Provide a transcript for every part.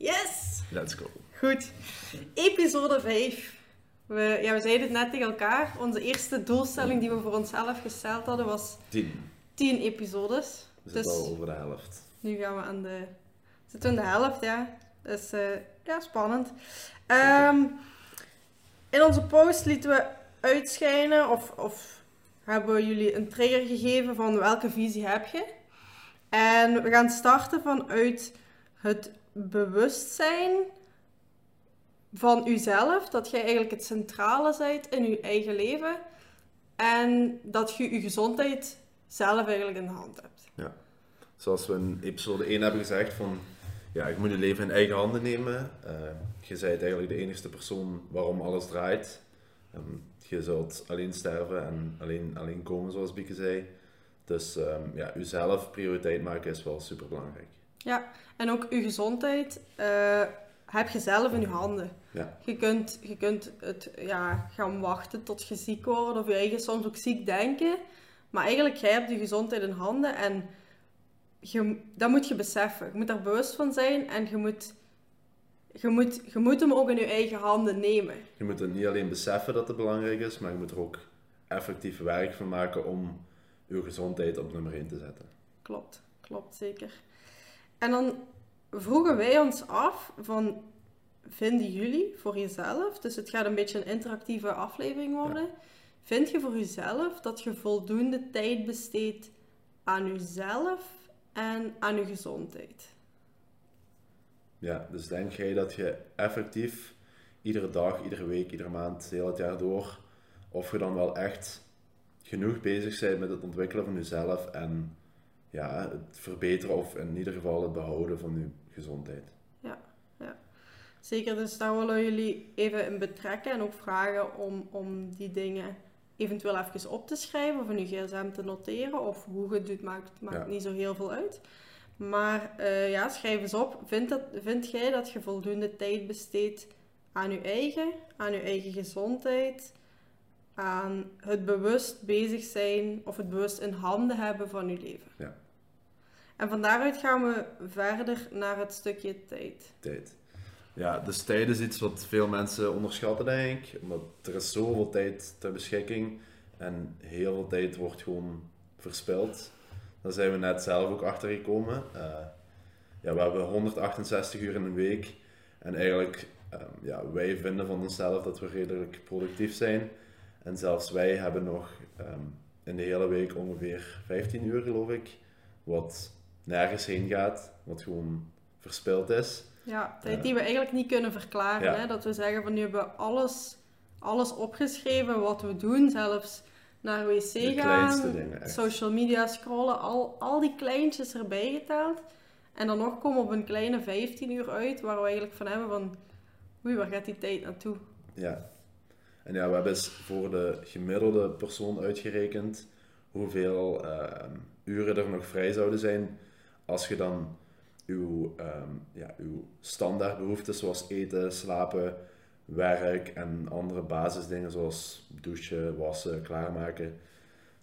Yes! Let's go. Goed. Episode 5. We, ja, we zeiden het net tegen elkaar. Onze eerste doelstelling die we voor onszelf gesteld hadden was 10. 10 episodes. We Dus al over de helft. nu gaan we aan de... Zitten we in de helft, ja. Dus eh, ja, spannend. Ehm, in onze post lieten we uitschijnen of, of hebben we jullie een trigger gegeven van welke visie heb je. En we gaan starten vanuit het bewustzijn van uzelf, dat jij eigenlijk het centrale bent in je eigen leven en dat je je gezondheid zelf eigenlijk in de hand hebt. Ja. Zoals we in episode 1 hebben gezegd van... Ja, je moet je leven in eigen handen nemen. Eh, je bent eigenlijk de enige persoon waarom alles draait. Ehm, je zult alleen sterven en alleen, alleen komen, zoals Bieke zei. Dus ehm, ja, jezelf prioriteit maken is wel super belangrijk. Ja, en ook je gezondheid eh, heb je zelf in je handen. Ja. Je kunt, je kunt het ja, gaan wachten tot je ziek wordt of je eigen soms ook ziek denken. Maar eigenlijk, jij hebt je gezondheid in handen en je, dat moet je beseffen. Je moet daar bewust van zijn en je moet, je, moet, je moet hem ook in je eigen handen nemen. Je moet het niet alleen beseffen dat het belangrijk is, maar je moet er ook effectief werk van maken om je gezondheid op nummer 1 te zetten. Klopt, klopt zeker. En dan vroegen wij ons af van, vinden jullie voor jezelf, dus het gaat een beetje een interactieve aflevering worden, vind je voor jezelf dat je voldoende tijd besteedt aan jezelf en aan je gezondheid? Ja, dus denk jij dat je effectief iedere dag, iedere week, iedere maand, heel het jaar door, of je dan wel echt genoeg bezig bent met het ontwikkelen van jezelf en ja, het verbeteren of in ieder geval het behouden van je gezondheid? Ja, ja. Zeker, dus daar willen we jullie even in betrekken en ook vragen om, om die dingen eventueel even op te schrijven of in je gsm te noteren of hoe je het doet, maakt, maakt Ja. niet zo heel veel uit. Maar eh, ja, schrijf eens op. Vind, dat, vind jij dat je voldoende tijd besteedt aan je eigen, aan je eigen gezondheid, aan het bewust bezig zijn of het bewust in handen hebben van je leven? Ja. En van daaruit gaan we verder naar het stukje tijd. Tijd. Ja, dus tijd is iets wat veel mensen onderschatten, denk ik. Omdat er is zoveel tijd ter beschikking en heel veel tijd wordt gewoon verspild. Daar zijn we net zelf ook achter gekomen. Eh, ja, we hebben 168 uur in een week. En eigenlijk, ehm, ja, wij vinden van onszelf dat we redelijk productief zijn. En zelfs wij hebben nog ehm, in de hele week ongeveer 15 uur, geloof ik. Wat nergens heen gaat, wat gewoon verspild is. Ja, tijd die we eigenlijk niet kunnen verklaren. Ja. Hè? Dat we zeggen van nu hebben we alles, alles opgeschreven wat we doen, zelfs naar wc De gaan, dingen, social media scrollen, al, al die kleintjes erbij geteld. En dan nog komen we op een kleine 15 uur uit, waar we eigenlijk van hebben van, oei, waar gaat die tijd naartoe? Ja. En ja, we hebben eens voor de gemiddelde persoon uitgerekend hoeveel ehm, uren er nog vrij zouden zijn als je dan uw, ehm, ja, uw standaardbehoeften zoals eten, slapen, werk en andere basisdingen zoals douchen, wassen, klaarmaken.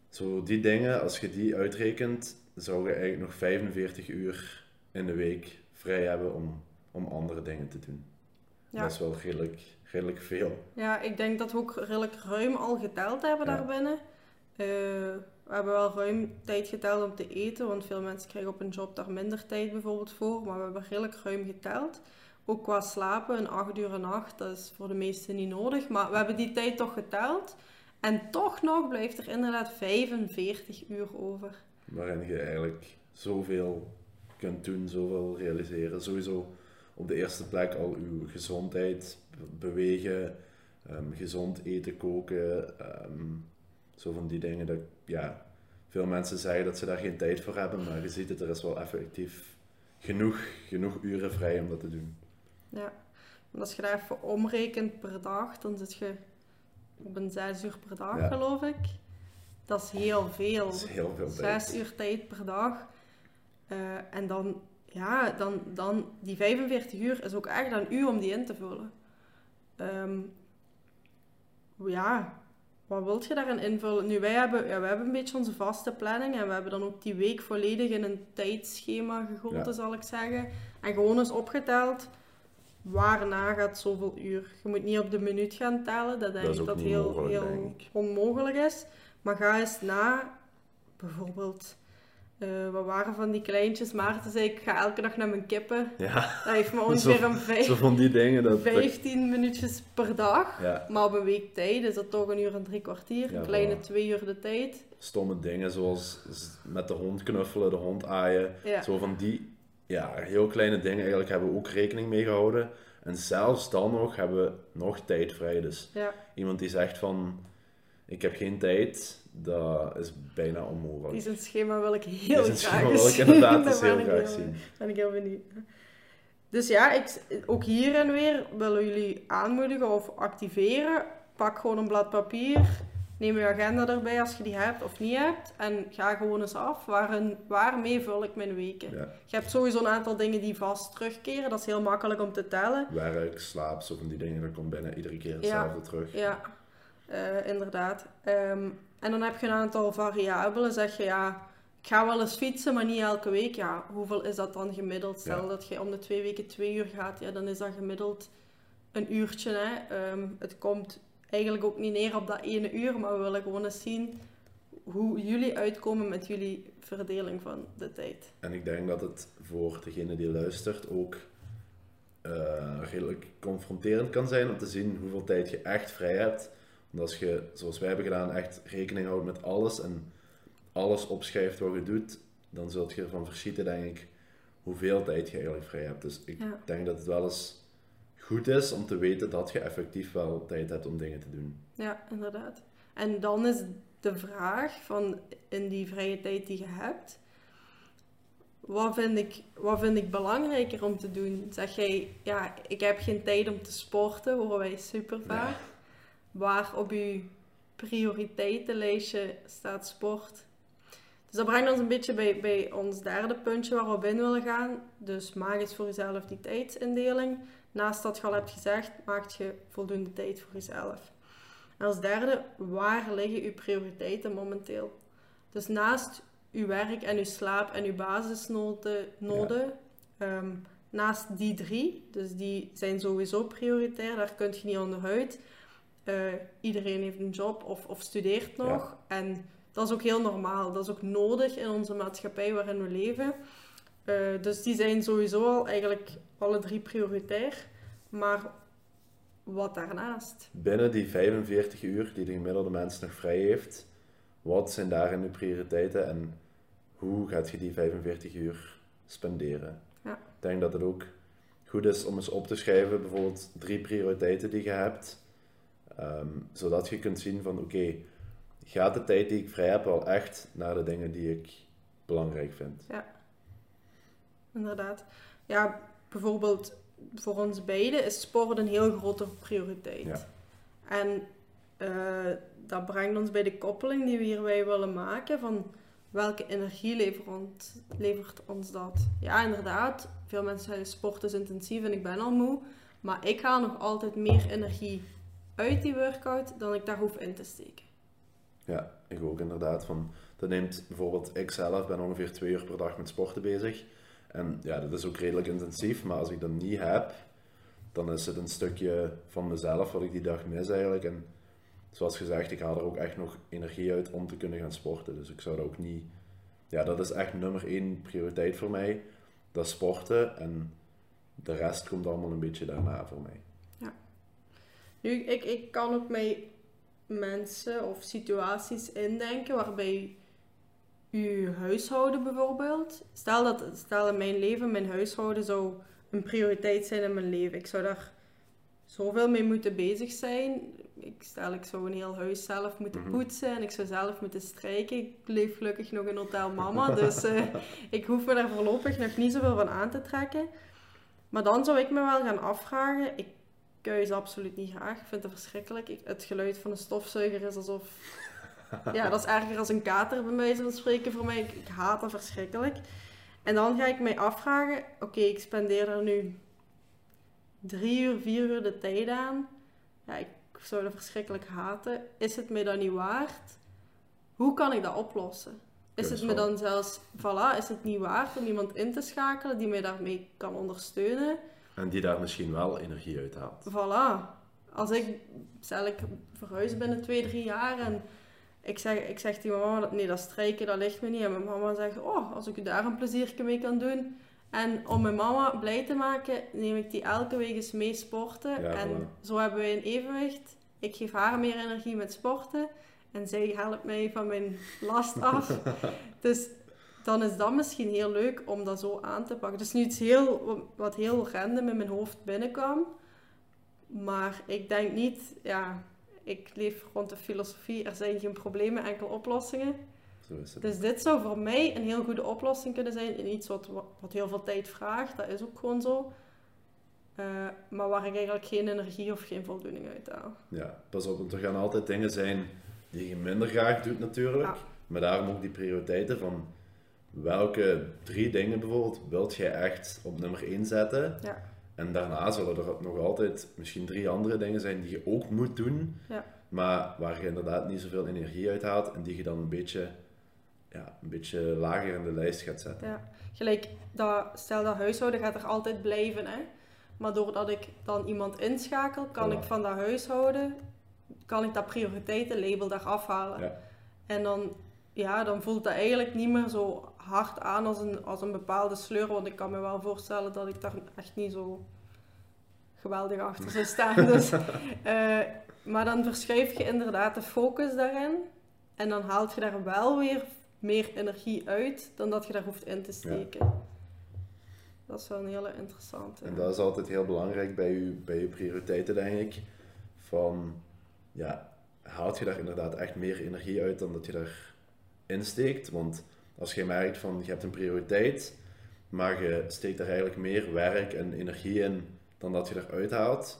Zo die dingen, als je die uitrekent, zou je eigenlijk nog 45 uur in de week vrij hebben om, om andere dingen te doen. Ja. Dat is wel redelijk, redelijk veel. Ja, ik denk dat we ook redelijk ruim al geteld hebben Ja. daarbinnen. We hebben wel ruim tijd geteld om te eten, want veel mensen krijgen op een job daar minder tijd bijvoorbeeld voor. Maar we hebben redelijk ruim geteld. Ook qua slapen, een 8 uur een nacht, dat is voor de meesten niet nodig. Maar we hebben die tijd toch geteld. En toch nog blijft er inderdaad 45 uur over. waarin je eigenlijk zoveel kunt doen, zoveel realiseren. Sowieso op de eerste plek al uw gezondheid, be- bewegen, ehm, gezond eten, koken, ehm, zo van die dingen. Dat, ja, veel mensen zeggen dat ze daar geen tijd voor hebben, maar je ziet het, er is wel effectief genoeg, genoeg uren vrij om dat te doen. Ja. En als je daar even omrekent per dag, dan zit je op een 6 uur per dag, Ja. geloof ik. Dat is heel veel. Dat is heel veel tijd. Zes uur tijd per dag. Eh, en dan, ja, dan, dan, die 45 uur is ook echt aan u om die in te vullen. Ehm, ja, wat wilt je daarin invullen? Nu, wij hebben, ja, wij hebben een beetje onze vaste planning en we hebben dan ook die week volledig in een tijdschema gegoten, Ja. zal ik zeggen. En gewoon eens opgeteld waarna gaat zoveel uur. Je moet niet op de minuut gaan tellen, dat denk Dat is ik dat heel, mogelijk, heel onmogelijk is. Maar ga eens na, bijvoorbeeld, eh we waren van die kleintjes, Maarten zei ik ga elke dag naar mijn kippen. Ja, Dat heeft me ongeveer een vijf, zo van die dingen. Dat, dat- 15 minuutjes per dag. ja, Maar op een week tijd is dat toch een uur en drie kwartier. Ja, een kleine twee uur de tijd. stomme dingen zoals met de hond knuffelen, de hond aaien. Ja. Zo van die ja, heel kleine dingen eigenlijk hebben we ook rekening mee gehouden. En zelfs dan nog hebben we nog tijd vrij. Dus Ja, iemand die zegt van ik heb geen tijd, dat is bijna onmogelijk. die zijn schema wil ik heel graag schema wil ik zien. inderdaad heel graag heel- zien. ben ik heel benieuwd. Dus ja, ik, ook hier en weer willen jullie aanmoedigen of activeren. Pak gewoon een blad papier. Neem je agenda erbij als je die hebt of niet hebt. En ga gewoon eens af. Waarin, waarmee vul ik mijn weken? Ja. Je hebt sowieso een aantal dingen die vast terugkeren. Dat is heel makkelijk om te tellen. Werk, slaap, zo van die dingen, dat komt bijna iedere keer Ja. hetzelfde terug. Ja, eh, inderdaad. Ehm, en dan heb je een aantal variabelen. Zeg je ja, ik ga wel eens fietsen, maar niet elke week. Ja, hoeveel is dat dan gemiddeld? Stel Ja. dat je om de twee weken twee uur gaat, ja, dan is dat gemiddeld een uurtje. Hè? Ehm, het komt eigenlijk ook niet neer op dat ene uur, maar we willen gewoon eens zien hoe jullie uitkomen met jullie verdeling van de tijd. En ik denk dat het voor degene die luistert ook eh, redelijk confronterend kan zijn om te zien hoeveel tijd je echt vrij hebt. Want als je, zoals wij hebben gedaan, echt rekening houdt met alles en alles opschrijft wat je doet, dan zult je ervan verschieten, denk ik, hoeveel tijd je eigenlijk vrij hebt. Dus ik Ja. denk dat het wel eens goed is om te weten dat je effectief wel tijd hebt om dingen te doen. Ja, inderdaad. En dan is de vraag van in die vrije tijd die je hebt, wat vind ik, wat vind ik belangrijker om te doen? Zeg jij, ja, ik heb geen tijd om te sporten, horen wij super vaak. Waar op je prioriteitenlijstje staat sport. Dus dat brengt ons een beetje bij, bij ons derde puntje waar we op in willen gaan. Dus maak eens voor jezelf die tijdsindeling. Naast dat je al hebt gezegd, maak je voldoende tijd voor jezelf. En als derde, waar liggen uw prioriteiten momenteel? Dus naast uw werk en uw slaap en uw basisnoden, noden, ehm, naast die drie, dus die zijn sowieso prioritair, daar kun je niet onderuit. Eh, iedereen heeft een job of, of studeert nog. En dat is ook heel normaal. Dat is ook nodig in onze maatschappij waarin we leven. Eh, dus die zijn sowieso al eigenlijk alle drie prioritair. Maar wat daarnaast? Binnen die 45 uur die de gemiddelde mens nog vrij heeft, wat zijn daarin de prioriteiten en hoe gaat je die 45 uur spenderen? Ja. Ik denk dat het ook goed is om eens op te schrijven, bijvoorbeeld drie prioriteiten die je hebt, ehm, zodat je kunt zien van oké, gaat de tijd die ik vrij heb wel echt naar de dingen die ik belangrijk vind? Inderdaad. Ja, bijvoorbeeld voor ons beiden is sport een heel grote prioriteit. Ja. En eh, dat brengt ons bij de koppeling die we hierbij willen maken van welke energie levert ons, levert ons dat? Ja, inderdaad. Veel mensen zeggen sport is intensief en ik ben al moe. Maar ik haal nog altijd meer energie uit die workout dan ik daar hoef in te steken. Ja, ik ook inderdaad. Van, dat neemt bijvoorbeeld, ik zelf ben ongeveer twee uur per dag met sporten bezig. En ja, dat is ook redelijk intensief, maar als ik dat niet heb, dan is het een stukje van mezelf wat ik die dag mis eigenlijk. En zoals gezegd, ik haal er ook echt nog energie uit om te kunnen gaan sporten. Dus ik zou dat ook niet... Ja, dat is echt nummer één prioriteit voor mij. Dat sporten en de rest komt allemaal een beetje daarna voor mij. Nu, ik, ik kan ook met mensen of situaties indenken waarbij uw huishouden bijvoorbeeld, stel dat stel in mijn leven, mijn huishouden zou een prioriteit zijn in mijn leven. Ik zou daar zoveel mee moeten bezig zijn. Ik stel, ik zou een heel huis zelf moeten Mhm. poetsen en ik zou zelf moeten strijken. Ik leef gelukkig nog in Hotel Mama, dus eh, ik hoef me daar voorlopig nog niet zoveel van aan te trekken. Maar dan zou ik me wel gaan afvragen, ik kuis absoluut niet graag. Ik vind het verschrikkelijk. Ik- het geluid van een stofzuiger is alsof... Ja, dat is erger als een kater bij mij van spreken voor mij. Ik, ik haat dat verschrikkelijk. En dan ga ik mij afvragen, oké, ik spendeer er nu drie uur, vier uur de tijd aan. Ja, ik zou dat verschrikkelijk haten. Is het mij dan niet waard? Hoe kan ik dat oplossen? Is het me dan zelfs, voilà, is het niet waard om iemand in te schakelen die mij daarmee kan ondersteunen? En die daar misschien wel energie uit haalt. Voilà. Als ik, stel ik verhuis binnen twee, drie jaar en ik zeg, ik zeg tegen mijn mama, nee dat strijken dat ligt me niet. En mijn mama zegt, oh, als ik u daar een pleziertje mee kan doen. En om mijn mama blij te maken, neem ik die elke week eens mee sporten. Ja, en voilà. zo hebben we een evenwicht. Ik geef haar meer energie met sporten. En zij helpt mij van mijn last af. dus dan is dat misschien heel leuk om dat zo aan te pakken. Het is nu iets heel, wat heel random in mijn hoofd binnenkwam. Maar ik denk niet, ja, ik leef rond de filosofie, er zijn geen problemen, enkel oplossingen. Zo is het. Dus dit zou voor mij een heel goede oplossing kunnen zijn in iets wat, wat heel veel tijd vraagt. Dat is ook gewoon zo. Eh, maar waar ik eigenlijk geen energie of geen voldoening uit haal. Ja, pas op, want er gaan altijd dingen zijn die je minder graag doet natuurlijk. Ja. Maar daarom ook die prioriteiten van welke drie dingen bijvoorbeeld wilt jij echt op nummer 1 zetten. Ja. En daarna zullen er nog altijd misschien drie andere dingen zijn die je ook moet doen. Ja. Maar waar je inderdaad niet zoveel energie uit haalt en die je dan een beetje, ja, een beetje lager in de lijst gaat zetten. Ja. Gelijk, dat, stel dat huishouden gaat er altijd blijven. Hè? Maar doordat ik dan iemand inschakel, kan Voilà. ik van dat huishouden, kan ik dat prioriteitenlabel daar afhalen. Ja. En dan, ja, dan voelt dat eigenlijk niet meer zo hard aan als een, als een bepaalde sleur. Want ik kan me wel voorstellen dat ik daar echt niet zo geweldig achter zou staan. Dus, eh, maar dan verschuif je inderdaad de focus daarin. En dan haalt je daar wel weer meer energie uit dan dat je daar hoeft in te steken. Dat is wel een hele interessante. En dat is altijd heel belangrijk bij je, bij je prioriteiten, denk ik. Van, ja, haalt je daar inderdaad echt meer energie uit dan dat je daar insteekt? Want als je merkt van, je hebt een prioriteit, maar je steekt daar eigenlijk meer werk en energie in dan dat je eruit haalt,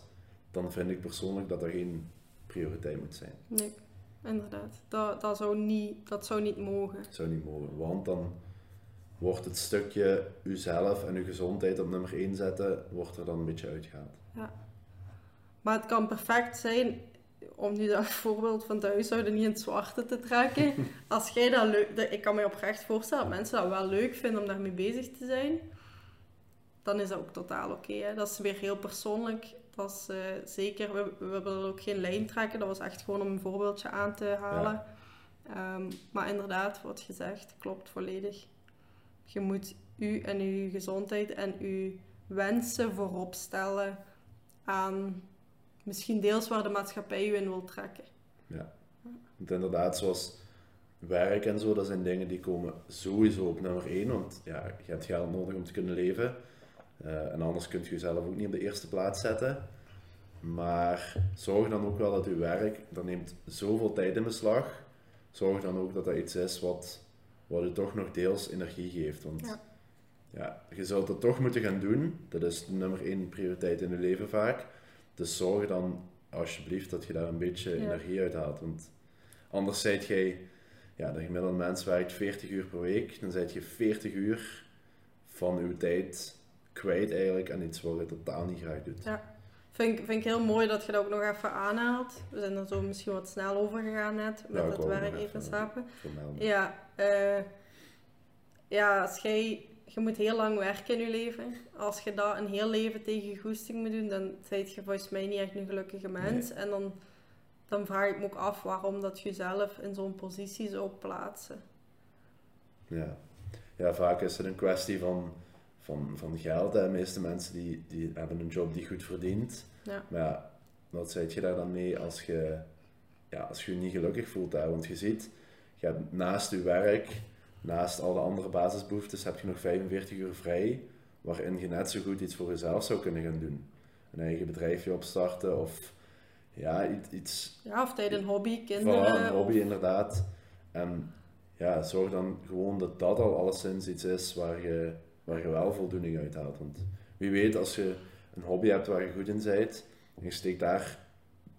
dan vind ik persoonlijk dat er geen prioriteit moet zijn. Nee, inderdaad. Dat, dat, zou niet, dat zou niet mogen. Dat zou niet mogen, want dan wordt het stukje uzelf en uw gezondheid op nummer 1 zetten, wordt er dan een beetje uitgehaald. Maar het kan perfect zijn, om nu dat voorbeeld van het huishouden niet in het zwarte te trekken. Als jij dat leuk... Ik kan me oprecht voorstellen dat mensen dat wel leuk vinden om daarmee bezig te zijn. Dan is dat ook totaal oké. dat is weer heel persoonlijk. Dat is eh, zeker... We, we willen ook geen lijn trekken. Dat was echt gewoon om een voorbeeldje aan te halen. Ehm, maar inderdaad, wat gezegd, klopt volledig. Je moet u en uw gezondheid en uw wensen voorop stellen aan misschien deels waar de maatschappij u in wil trekken. Want inderdaad, zoals werk en zo, dat zijn dingen die komen sowieso op nummer 1. Want ja, je hebt geld nodig om te kunnen leven. Eh, en anders kun je jezelf ook niet op de eerste plaats zetten. Maar zorg dan ook wel dat je werk, dat neemt zoveel tijd in beslag. Zorg dan ook dat dat iets is wat, wat je toch nog deels energie geeft. Want Ja. ja, je zult het toch moeten gaan doen. Dat is de nummer 1 prioriteit in je leven vaak. Dus zorg dan alsjeblieft dat je daar een beetje Ja. energie uit haalt. Want anders zijt jij, ja, de gemiddelde mens werkt 40 uur per week. Dan zijt je 40 uur van uw tijd kwijt eigenlijk aan iets wat je totaal niet graag doet. Ja. Vind ik, vind ik heel mooi dat je dat ook nog even aanhaalt. We zijn er zo misschien wat snel over gegaan net, met Ja, het werk even-. Vermelden. Ja, eh, ja als jij, je moet heel lang werken in je leven. Als je dat een heel leven tegen je goesting moet doen, dan ben je volgens mij niet echt een gelukkige mens. En dan, dan vraag ik me ook af waarom dat je jezelf in zo'n positie zou plaatsen. Ja. ja, vaak is het een kwestie van, van, van geld. Hè. De meeste mensen die, die hebben een job die goed verdient. Ja. Maar ja, wat zeg je daar dan mee als je ja, als je je niet gelukkig voelt? Hè? Want je ziet, je hebt naast je werk, naast al de andere basisbehoeftes, heb je nog 45 uur vrij, waarin je net zo goed iets voor jezelf zou kunnen gaan doen. Een eigen bedrijfje opstarten of ja, iets, Ja, of tijdens een hobby, Voilà, kinderen. een hobby of- inderdaad. En ja, zorg dan gewoon dat dat al alleszins iets is waar je, waar je wel voldoening uit haalt. Want wie weet, als je een hobby hebt waar je goed in bent, en je steekt daar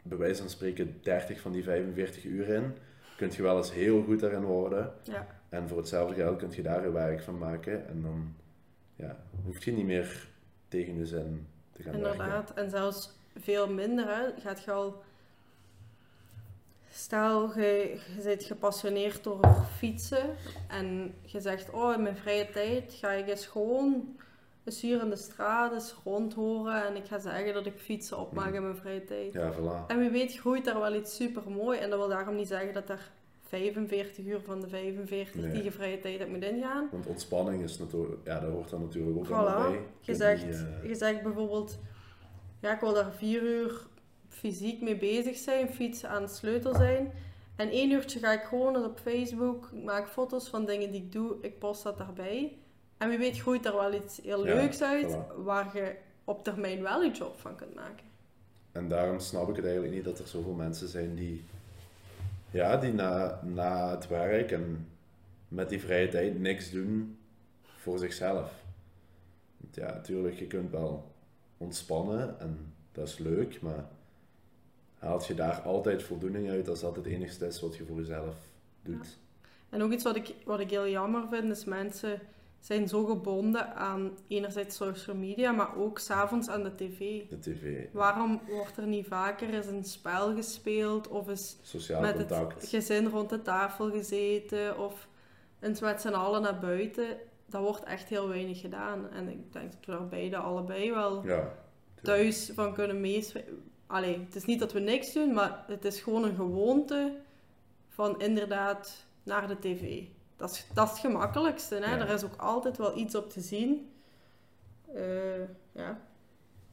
bij wijze van spreken 30 van die 45 uur in, kun je wel eens heel goed daarin worden. Ja. En voor hetzelfde geld kun je daar je werk van maken. En dan ja, hoef je niet meer tegen je zin te gaan werken. Inderdaad, en zelfs veel minder. Hè. Gaat je al... Stel, je, je bent gepassioneerd door fietsen en je zegt, oh, in mijn vrije tijd ga ik eens gewoon eens hier in de straat eens rondhoren en ik ga zeggen dat ik fietsen opmaak in mijn vrije tijd. Ja, voilà. En wie weet groeit daar wel iets super mooi. En dat wil daarom niet zeggen dat er 45 uur van de 45 Nee. die je vrije tijd hebt moet ingaan. Want ontspanning is natuurlijk, ja, daar hoort dan natuurlijk ook allemaal bij. Voilà. Je zegt, niet, eh, je zegt bijvoorbeeld, ja, ik wil daar vier uur fysiek mee bezig zijn, fietsen aan het sleutel zijn. En één uurtje ga ik gewoon op Facebook, ik maak foto's van dingen die ik doe, ik post dat daarbij. En wie weet groeit daar wel iets heel Ja, leuks uit, voilà. waar je op termijn wel een job van kunt maken. En daarom snap ik het eigenlijk niet dat er zoveel mensen zijn die, ja, die na, na het werk en met die vrije tijd niks doen voor zichzelf. Ja, natuurlijk, je kunt wel ontspannen en dat is leuk, maar haalt je daar altijd voldoening uit als dat het enigste is wat je voor jezelf doet? En ook iets wat ik, wat ik heel jammer vind, is mensen zijn zo gebonden aan enerzijds social media, maar ook s'avonds aan de tv. De tv, Waarom wordt er niet vaker eens een spel gespeeld of eens sociaal met contact. het gezin rond de tafel gezeten of eens met z'n allen naar buiten? Dat wordt echt heel weinig gedaan. En ik denk dat we daar beide allebei wel Ja, thuis van kunnen meespelen. Allee, het is niet dat we niks doen, maar het is gewoon een gewoonte van inderdaad naar de tv. Dat is, dat is het gemakkelijkste. Hè? Ja. Er is ook altijd wel iets op te zien. Eh, ja.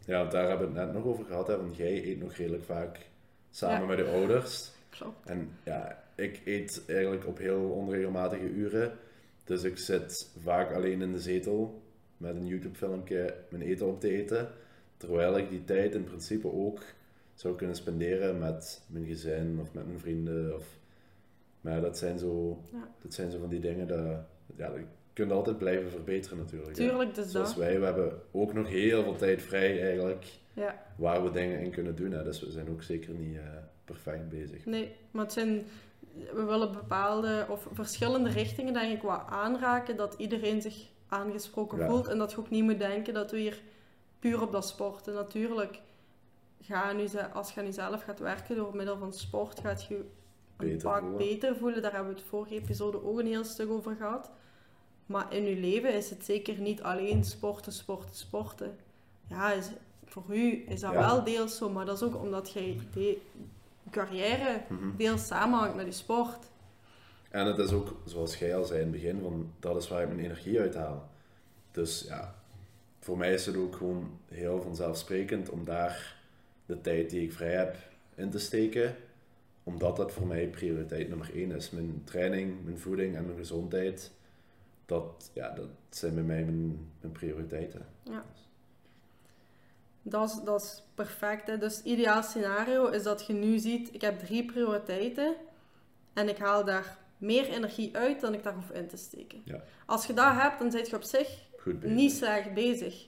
ja, daar hebben we het net nog over gehad, hè, want jij eet nog redelijk vaak samen Ja. met de ouders. Klopt. En ja, ik eet eigenlijk op heel onregelmatige uren. Dus ik zit vaak alleen in de zetel met een YouTube-filmpje mijn eten op te eten. Terwijl ik die tijd in principe ook zou kunnen spenderen met mijn gezin of met mijn vrienden. Of... Maar dat zijn, zo, Ja. dat zijn zo van die dingen dat, ja, dat je kunt altijd blijven verbeteren natuurlijk. Tuurlijk, dus Zoals dat. wij, we hebben ook nog heel veel tijd vrij eigenlijk Ja. waar we dingen in kunnen doen. Hè. Dus we zijn ook zeker niet eh, perfect bezig. Nee, maar het zijn, we willen bepaalde of verschillende richtingen denk ik wat aanraken dat iedereen zich aangesproken Ja. voelt en dat je ook niet moet denken dat we hier puur op dat sporten. Natuurlijk, ga nu, als je nu zelf gaat werken door middel van sport, gaat je Beter pak voelen. beter voelen. Daar hebben we het vorige episode ook een heel stuk over gehad. Maar in je leven is het zeker niet alleen sporten, sporten, sporten. Ja, is, voor u is dat Ja. wel deels zo, maar dat is ook omdat de, je carrière Mhm. deels samenhangt met je sport. En het is ook, zoals jij al zei in het begin, van, dat is waar ik mijn energie uit haal. Dus ja, voor mij is het ook gewoon heel vanzelfsprekend om daar de tijd die ik vrij heb in te steken. Omdat dat voor mij prioriteit nummer één is. Mijn training, mijn voeding en mijn gezondheid, dat, ja, dat zijn bij mij mijn, mijn prioriteiten. Ja. Dat is, dat is perfect. Hè? Dus het ideaal scenario is dat je nu ziet, ik heb drie prioriteiten en ik haal daar meer energie uit dan ik daar hoef in te steken. Ja. Als je dat hebt, dan zit je op zich niet slecht bezig.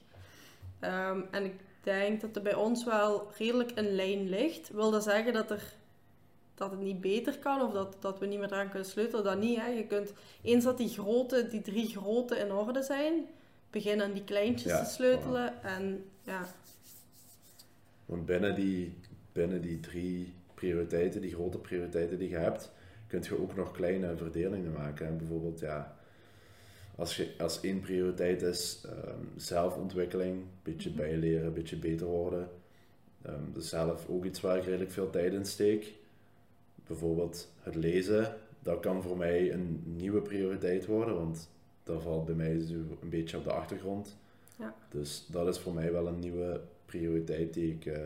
Ehm, en ik denk dat er bij ons wel redelijk een lijn ligt. Wil dat zeggen dat, er, dat het niet beter kan of dat, dat we niet meer eraan kunnen sleutelen? Dat niet. Hè? Je kunt, eens dat die, grote, die drie grote in orde zijn, beginnen aan die kleintjes Ja, te sleutelen. En ja, Want binnen die, binnen die drie prioriteiten, die grote prioriteiten die je hebt, kun je ook nog kleine verdelingen maken. En bijvoorbeeld, ja, als, je, als één prioriteit is ehm, zelfontwikkeling, een beetje Mhm. bijleren, een beetje beter worden. Ehm dus zelf ook iets waar ik redelijk veel tijd in steek. Bijvoorbeeld het lezen, dat kan voor mij een nieuwe prioriteit worden, want dat valt bij mij zo een beetje op de achtergrond. Ja. Dus dat is voor mij wel een nieuwe prioriteit die ik, eh,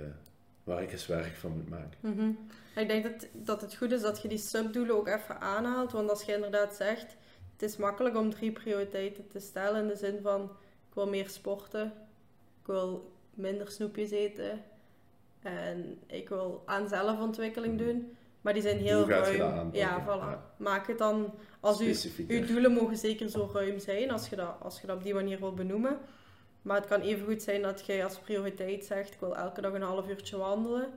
waar ik eens werk van moet maken. Mhm. Ik denk dat, dat het goed is dat je die subdoelen ook even aanhaalt. Want als je inderdaad zegt, het is makkelijk om drie prioriteiten te stellen in de zin van ik wil meer sporten, ik wil minder snoepjes eten en ik wil aan zelfontwikkeling doen. Maar die zijn heel Hoe ruim. ja, voilà. Ja. Maak het dan als u uw doelen mogen zeker zo ruim zijn als je, dat, als je dat op die manier wil benoemen. Maar het kan even goed zijn dat jij als prioriteit zegt: ik wil elke dag een half uurtje wandelen.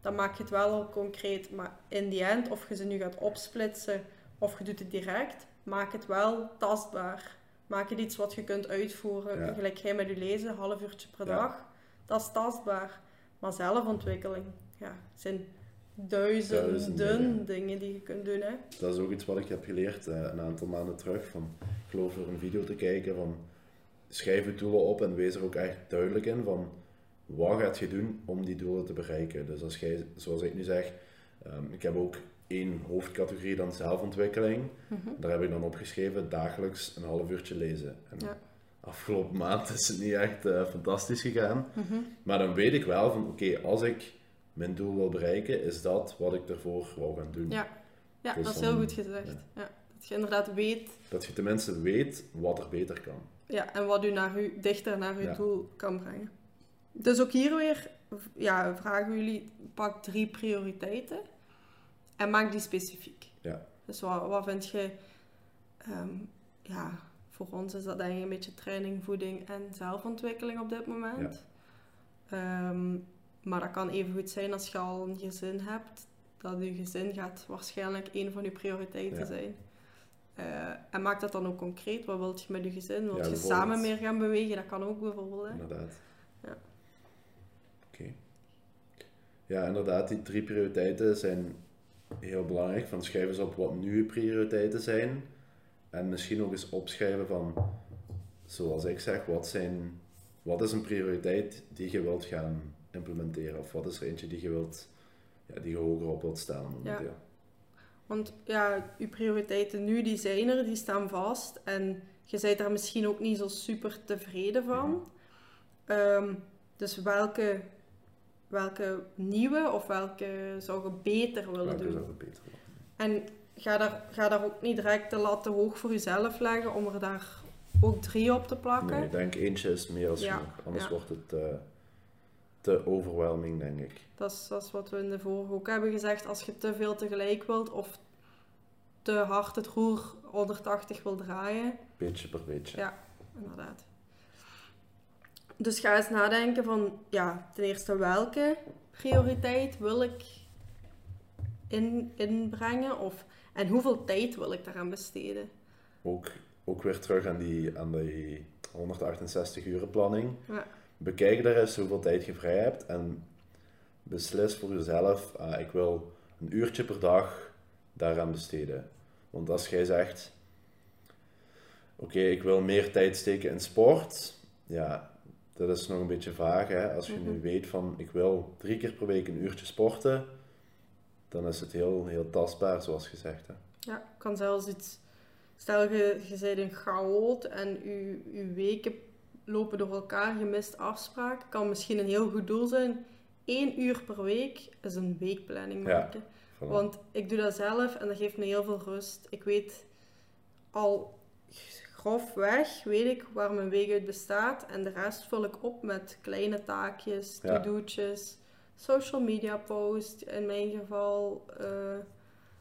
Dan maak je het wel al concreet. Maar in die end, of je ze nu gaat opsplitsen of je doet het direct, maak het wel tastbaar. Maak het iets wat je kunt uitvoeren. Ja. Gelijk jij met je lezen, een half uurtje per Ja. dag. Dat is tastbaar. Maar zelfontwikkeling, ja, zijn duizenden, Duizenden dingen. dingen die je kunt doen. Hè. Dat is ook iets wat ik heb geleerd eh, een aantal maanden terug. Van, ik geloof door een video te kijken van schrijf je doelen op en wees er ook echt duidelijk in van wat gaat je doen om die doelen te bereiken. Dus als jij, zoals ik nu zeg, ehm, ik heb ook één hoofdcategorie dan zelfontwikkeling. Mhm. Daar heb ik dan opgeschreven dagelijks een half uurtje lezen. En Ja. afgelopen maand is het niet echt eh, fantastisch gegaan. Mhm. Maar dan weet ik wel van oké, als ik mijn doel wil bereiken, is dat wat ik ervoor wil gaan doen. Ja. Ja, Dus dat is heel goed gezegd. ja. Ja. Dat je inderdaad weet Dat je tenminste weet wat er beter kan. ja, en wat u naar u, dichter naar uw Ja. doel kan brengen. Dus ook hier weer ja, vragen jullie, pak drie prioriteiten en maak die specifiek. Ja. Dus wat, wat vind je, ehm, ja, voor ons is dat denk ik een beetje training, voeding en zelfontwikkeling op dit moment. Ehm, maar dat kan even goed zijn als je al een gezin hebt, dat je gezin gaat waarschijnlijk een van je prioriteiten Ja. zijn. Eh, en maak dat dan ook concreet. Wat wilt je met je gezin? Wilt Ja, je samen meer gaan bewegen? Dat kan ook bijvoorbeeld. Hè? Inderdaad. Ja. Oké. Ja, inderdaad, die drie prioriteiten zijn heel belangrijk. Van schrijf eens op wat nu je prioriteiten zijn. En misschien ook eens opschrijven van, zoals ik zeg, wat, zijn, wat is een prioriteit die je wilt gaan implementeren? Of wat is er eentje die je wilt, ja, die je hoger op wilt stellen momenteel? Want ja, je prioriteiten nu, die zijn er, die staan vast. En je bent daar misschien ook niet zo super tevreden van. Mhm. Ehm, dus welke, welke nieuwe of welke zou je beter willen Welke doen? zou beter worden? En ga daar, ga daar ook niet direct de lat te hoog voor jezelf leggen om er daar ook drie op te plakken. Nee, ik denk eentje is meer als Ja, genoeg. Anders ja. wordt het eh, te overwhelming, denk ik. Dat is, dat is wat we in de vorige ook hebben gezegd. Als je te veel tegelijk wilt of te hard het roer 180 wil draaien, Beetje per beetje. Ja. inderdaad. Dus ga eens nadenken van, ja, ten eerste welke prioriteit wil ik in, inbrengen of, en hoeveel tijd wil ik daaraan besteden? Ook, ook weer terug aan die, aan die 168 uren planning. Ja. Bekijk daar eens hoeveel tijd je vrij hebt en beslis voor jezelf, ah, ik wil een uurtje per dag daaraan besteden. Want als jij zegt, oké, ik wil meer tijd steken in sport, ja, dat is nog een beetje vaag. Hè? Als je nu Mhm. weet van, ik wil drie keer per week een uurtje sporten, dan is het heel, heel tastbaar, zoals gezegd. Hè? Ja, kan zelfs iets. Stel je, je bent een chaot en je, je weken lopen door elkaar, je mist afspraken. Kan misschien een heel goed doel zijn. Eén uur per week is een weekplanning maken. Want ik doe dat zelf en dat geeft me heel veel rust. Ik weet al grofweg, weet ik waar mijn week uit bestaat. En de rest vul ik op met kleine taakjes, Ja. to-do'tjes, social media posts in mijn geval. eh,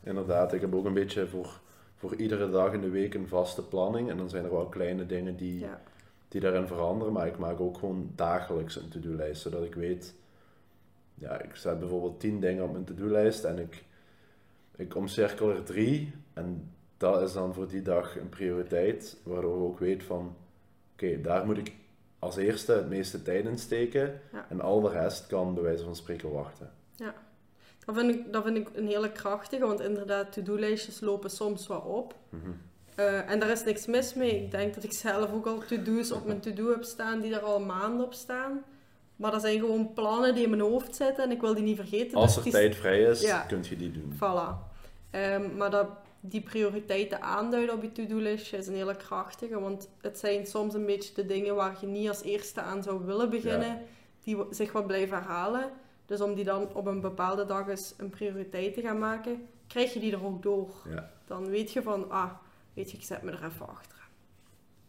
Inderdaad, ik heb ook een beetje voor, voor iedere dag in de week een vaste planning. En dan zijn er wel kleine dingen die, ja. Die daarin veranderen. Maar ik maak ook gewoon dagelijks een to-do-lijst, zodat ik weet... Ja, ik zet bijvoorbeeld tien dingen op mijn to-do-lijst en ik, ik omcirkel er drie. En dat is dan voor die dag een prioriteit, waardoor ik ook weet van... Oké, daar moet ik als eerste het meeste tijd in steken. Ja. En al de rest kan bij wijze van spreken wachten. Dat vind, ik, dat vind ik een hele krachtige, want inderdaad, to-do-lijstjes lopen soms wat op. Mhm. Eh, en daar is niks mis mee. Ik denk dat ik zelf ook al to-do's op mijn to-do heb staan die er al maanden op staan. Maar dat zijn gewoon plannen die in mijn hoofd zitten en ik wil die niet vergeten. Als dus er die- tijd vrij is, Ja. kun je die doen. Voilà. Ehm, maar dat, die prioriteiten aanduiden op je to-do-listje is een hele krachtige, want het zijn soms een beetje de dingen waar je niet als eerste aan zou willen beginnen, die zich wat blijven herhalen. Dus om die dan op een bepaalde dag eens een prioriteit te gaan maken, krijg je die er ook door. Ja, Dan weet je van, ah, weet je, ik zet me er even achter.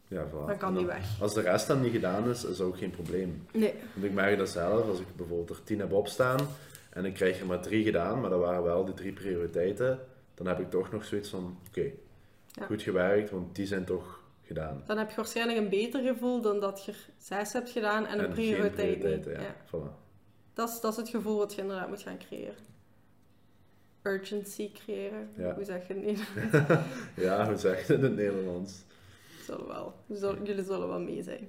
ja voilà. Dan kan die weg. Als de rest dan niet gedaan is, is ook geen probleem. Nee, Want ik merk dat zelf, als ik bijvoorbeeld er tien heb opstaan en ik krijg er maar drie gedaan, maar dat waren wel die drie prioriteiten, dan heb ik toch nog zoiets van, oké, Ja. goed gewerkt, want die zijn toch gedaan. dan heb je waarschijnlijk een beter gevoel dan dat je er zes hebt gedaan en een prioriteit niet. ja. Ja. Voilà. Dat, is, dat is het gevoel wat je inderdaad moet gaan creëren. Urgency creëren. Ja. Hoe zeg je het niet? Ja, hoe zeg je het in het Nederlands? zullen wel. Zullen- jullie zullen wel mee zijn.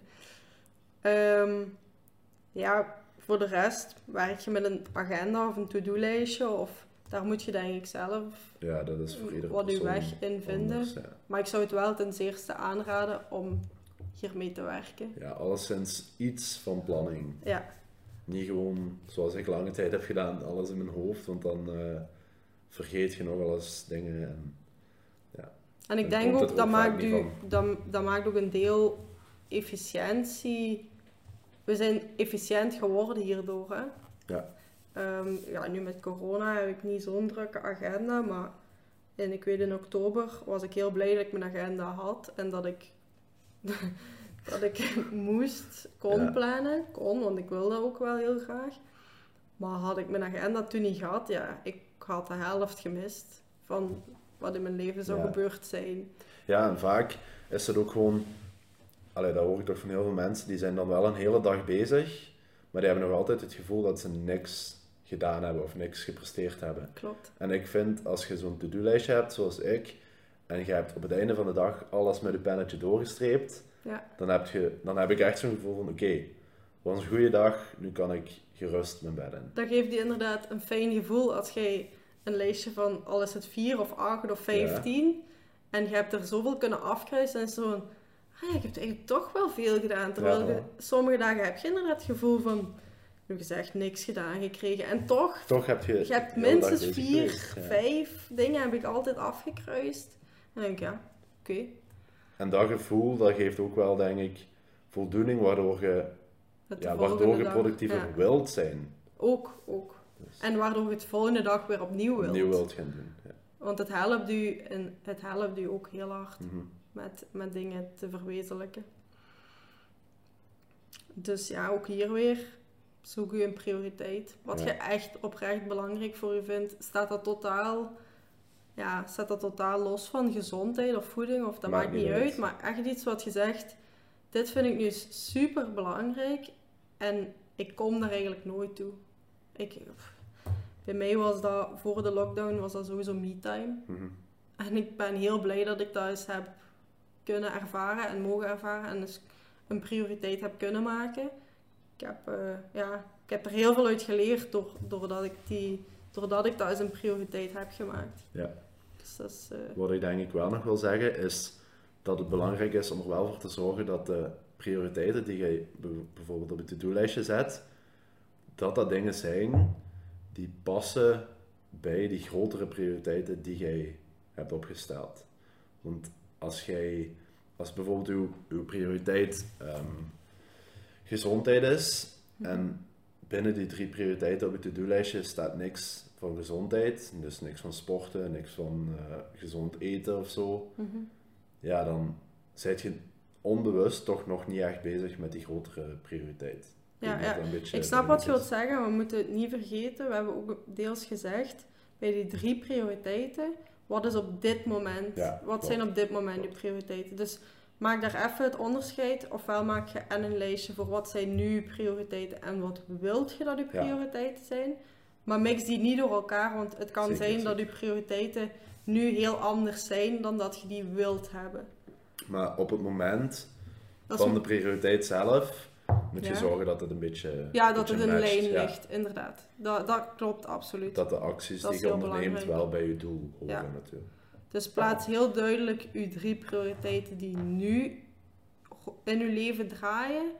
Ehm, ja, voor de rest werk je met een agenda of een to-do-lijstje of daar moet je denk ik zelf Ja, dat is voor wat persoon weg in vinden. anders, ja. Maar ik zou het wel ten zeerste aanraden om hiermee te werken. Ja, alleszins iets van planning. Ja, Niet gewoon, zoals ik lange tijd heb gedaan, alles in mijn hoofd, want dan eh, vergeet je nog wel eens dingen. En, en ik denk ook, dat maakt, u, dat, dat maakt ook een deel efficiëntie. We zijn efficiënt geworden hierdoor. Hè? Ja. Ehm, ja, nu met corona heb ik niet zo'n drukke agenda, maar en ik weet in oktober was ik heel blij dat ik mijn agenda had en dat ik, dat ik moest, kon Ja. plannen. Kon, want ik wilde ook wel heel graag. Maar had ik mijn agenda toen niet gehad, ja, ik had de helft gemist van wat in mijn leven zou Ja. gebeurd zijn. ja, en vaak is het ook gewoon, allee, dat hoor ik toch van heel veel mensen, die zijn dan wel een hele dag bezig, maar die hebben nog altijd het gevoel dat ze niks gedaan hebben of niks gepresteerd hebben. Klopt. En ik vind, als je zo'n to-do-lijstje hebt, zoals ik, en je hebt op het einde van de dag alles met je pennetje doorgestreept, Ja. dan heb, je, dan heb ik echt zo'n gevoel van, oké, het was een goede dag, nu kan ik gerust mijn bed in. Dat geeft je inderdaad een fijn gevoel als jij een lijstje van al is het 4 of 8 of 15 en je hebt er zoveel kunnen afkruisen en zo'n, ah ik heb eigenlijk toch wel veel gedaan. Terwijl Ja, je, sommige dagen heb je inderdaad het gevoel van, nu gezegd, niks gedaan gekregen. En toch, Toch heb je... je hebt minstens bezig 4, geweest, ja. 5 dingen heb ik altijd afgekruist. En dan denk ik, ja, oké. En dat gevoel, dat geeft ook wel, denk ik, voldoening, waardoor je, het ja, waardoor je productiever ja, wilt zijn. Ook, ook. Dus En waardoor je het volgende dag weer opnieuw wilt. opnieuw wilt gaan doen. Ja. Want het helpt u, en het helpt u ook heel hard Mhm. met, met dingen te verwezenlijken. Dus ja, ook hier weer, zoek u een prioriteit. Wat Ja. je echt oprecht belangrijk voor u vindt, staat dat totaal, ja, staat dat totaal los van gezondheid of voeding, of dat maakt, niet uit. Maar echt iets wat je zegt, dit vind ik nu super belangrijk en ik kom daar eigenlijk nooit toe. Ik, bij mij was dat, voor de lockdown, was dat sowieso me-time. Mhm. En ik ben heel blij dat ik dat eens heb kunnen ervaren en mogen ervaren en dus een prioriteit heb kunnen maken. Ik heb, eh, ja, ik heb er heel veel uit geleerd door, doordat, ik die, doordat ik dat als een prioriteit heb gemaakt. Ja. Dus dat is, eh, Wat ik denk ik wel nog wil zeggen, is dat het belangrijk is om er wel voor te zorgen dat de prioriteiten die je be- bijvoorbeeld op je to-do-lijstje zet, dat dat dingen zijn die passen bij die grotere prioriteiten die jij hebt opgesteld. Want als jij, als bijvoorbeeld uw, uw prioriteit ehm, gezondheid is en binnen die drie prioriteiten op je to-do-lijstje staat niks van gezondheid, dus niks van sporten, niks van eh, gezond eten of zo, mhm. Ja, dan zit je onbewust toch nog niet echt bezig met die grotere prioriteit. Ja, ja. Ik snap wat je wilt zeggen, we moeten het niet vergeten. We hebben ook deels gezegd, bij die drie prioriteiten, wat is op dit moment, Ja, wat klopt. zijn op dit moment je prioriteiten? Dus maak daar even het onderscheid, ofwel maak je en een lijstje voor wat zijn nu je prioriteiten en wat wilt je dat je Ja. prioriteiten zijn. Maar mix die niet door elkaar, want het kan Zeker, zijn dat je prioriteiten nu heel anders zijn dan dat je die wilt hebben. Maar op het moment Dat van de prioriteit zelf moet je zorgen dat het een beetje ja, dat beetje het in matcht, lijn ja. ligt, inderdaad. Dat, dat klopt absoluut. Dat de acties Dat die je onderneemt belangrijk. wel bij je doel horen Ja. natuurlijk. Dus plaats heel duidelijk uw drie prioriteiten die nu in uw leven draaien,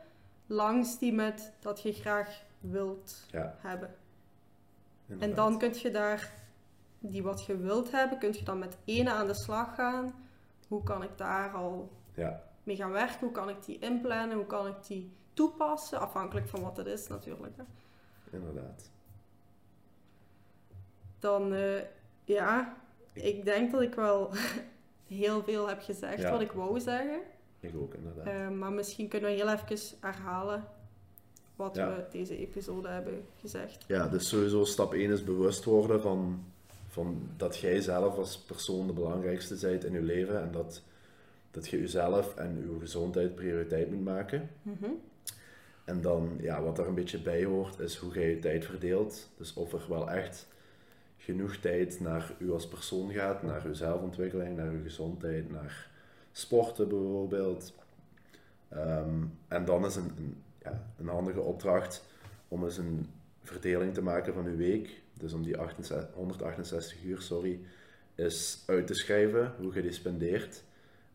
langs die met dat je graag wilt Ja, hebben. En dan kun je daar, die wat je wilt hebben, kun je dan met ene aan de slag gaan. Hoe kan ik daar al Ja, mee gaan werken? Hoe kan ik die inplannen? Hoe kan ik die toepassen? Afhankelijk van wat het is natuurlijk. Hè. inderdaad. Dan, eh, ja, ik denk dat ik wel heel veel heb gezegd Ja. wat ik wou zeggen. Ik ook inderdaad. Eh, maar misschien kunnen we heel even herhalen wat Ja. we deze episode hebben gezegd. Ja, dus sowieso stap 1 is bewust worden van, van dat jij zelf als persoon de belangrijkste bent in je leven en dat, dat je jezelf en je gezondheid prioriteit moet maken. Mhm. En dan, ja, wat er een beetje bij hoort, is hoe jij je tijd verdeelt. Dus of er wel echt genoeg tijd naar u als persoon gaat, naar uw zelfontwikkeling, naar uw gezondheid, naar sporten bijvoorbeeld. Ehm, en dan is een, een, ja, een handige opdracht om eens een verdeling te maken van uw week. Dus om die 68 168 uur, sorry, is uit te schrijven hoe je die spendeert.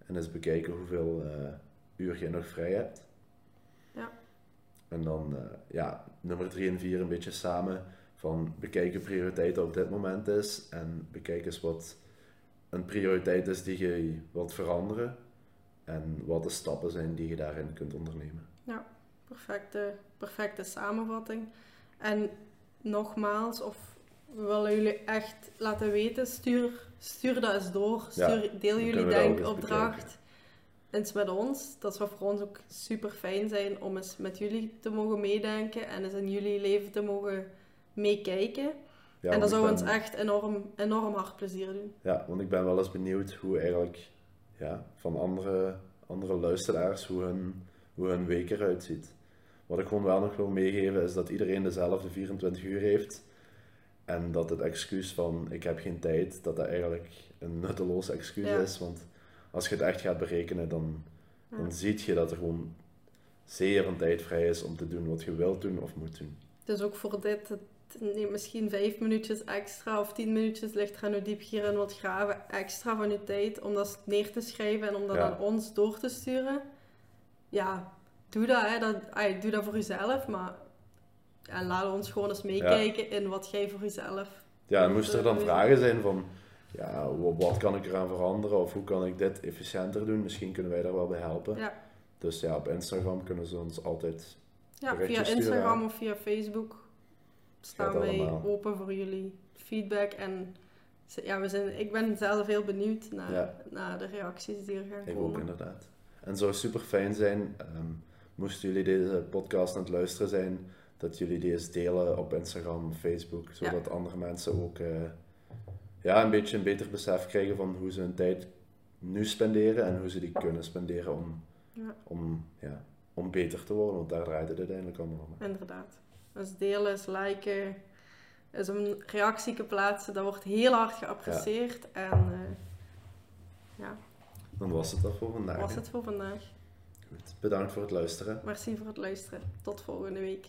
En eens bekijken hoeveel, eh, uur nog vrij hebt. Ja. En dan, eh, ja, nummer drie en vier een beetje samen van bekijken prioriteiten op dit moment is en bekijk eens wat een prioriteit is die je wilt veranderen en wat de stappen zijn die je daarin kunt ondernemen. Perfecte, perfecte samenvatting. En nogmaals, of we willen jullie echt laten weten, stuur, stuur dat eens door. Ja, Stuur, deel jullie denkopdracht eens met ons. Dat zou voor ons ook super fijn zijn om eens met jullie te mogen meedenken en eens in jullie leven te mogen meekijken. Ja, en dat zou ons echt enorm, enorm hard plezier doen. Ja, want ik ben wel eens benieuwd hoe eigenlijk ja, van andere, andere luisteraars, hoe hun, hoe hun week eruit ziet. Wat ik gewoon wel nog wil meegeven is dat iedereen dezelfde 24 uur heeft. En dat het excuus van ik heb geen tijd, dat dat eigenlijk een nutteloos excuus Ja. is. Want als je het echt gaat berekenen, dan, Ja. dan zie je dat er gewoon zeer een tijd vrij is om te doen wat je wilt doen of moet doen. Dus ook voor dit, het neemt misschien vijf minuutjes extra of tien minuutjes, ligt er aan hoe diep je hierin wilt graven, extra van je tijd om dat neer te schrijven en om dat Ja. aan ons door te sturen. Ja, doe dat, hè. dat ay, doe dat voor jezelf, maar ja, laat ons gewoon eens meekijken in wat jij voor jezelf... Ja, en moesten er dan Eh, vragen zijn van, ja, wa- wat kan ik eraan veranderen of hoe kan ik dit efficiënter doen? Misschien kunnen wij daar wel bij helpen. Ja, Dus ja, op Instagram kunnen ze ons altijd. ja via sturen, Instagram of via Facebook staan wij open voor jullie feedback en... Ja, we zijn, ik ben zelf heel benieuwd naar, Ja. naar de reacties die er gaan Ik komen. ook inderdaad. En het zou super fijn zijn, ehm, moesten jullie deze podcast aan het luisteren zijn, dat jullie deze delen op Instagram, Facebook, zodat andere mensen ook eh, ja, een beetje een beter besef krijgen van hoe ze hun tijd nu spenderen en hoe ze die kunnen spenderen om, Ja. om, ja, om beter te worden, want daar draait het uiteindelijk allemaal om. Inderdaad. Dus delen, is liken, is een reactie plaatsen, dat wordt heel hard geapprecieerd. En eh, ja, Dan was het dat voor vandaag. was hè? het voor vandaag. Goed. Bedankt voor het luisteren. Merci voor het luisteren. Tot volgende week.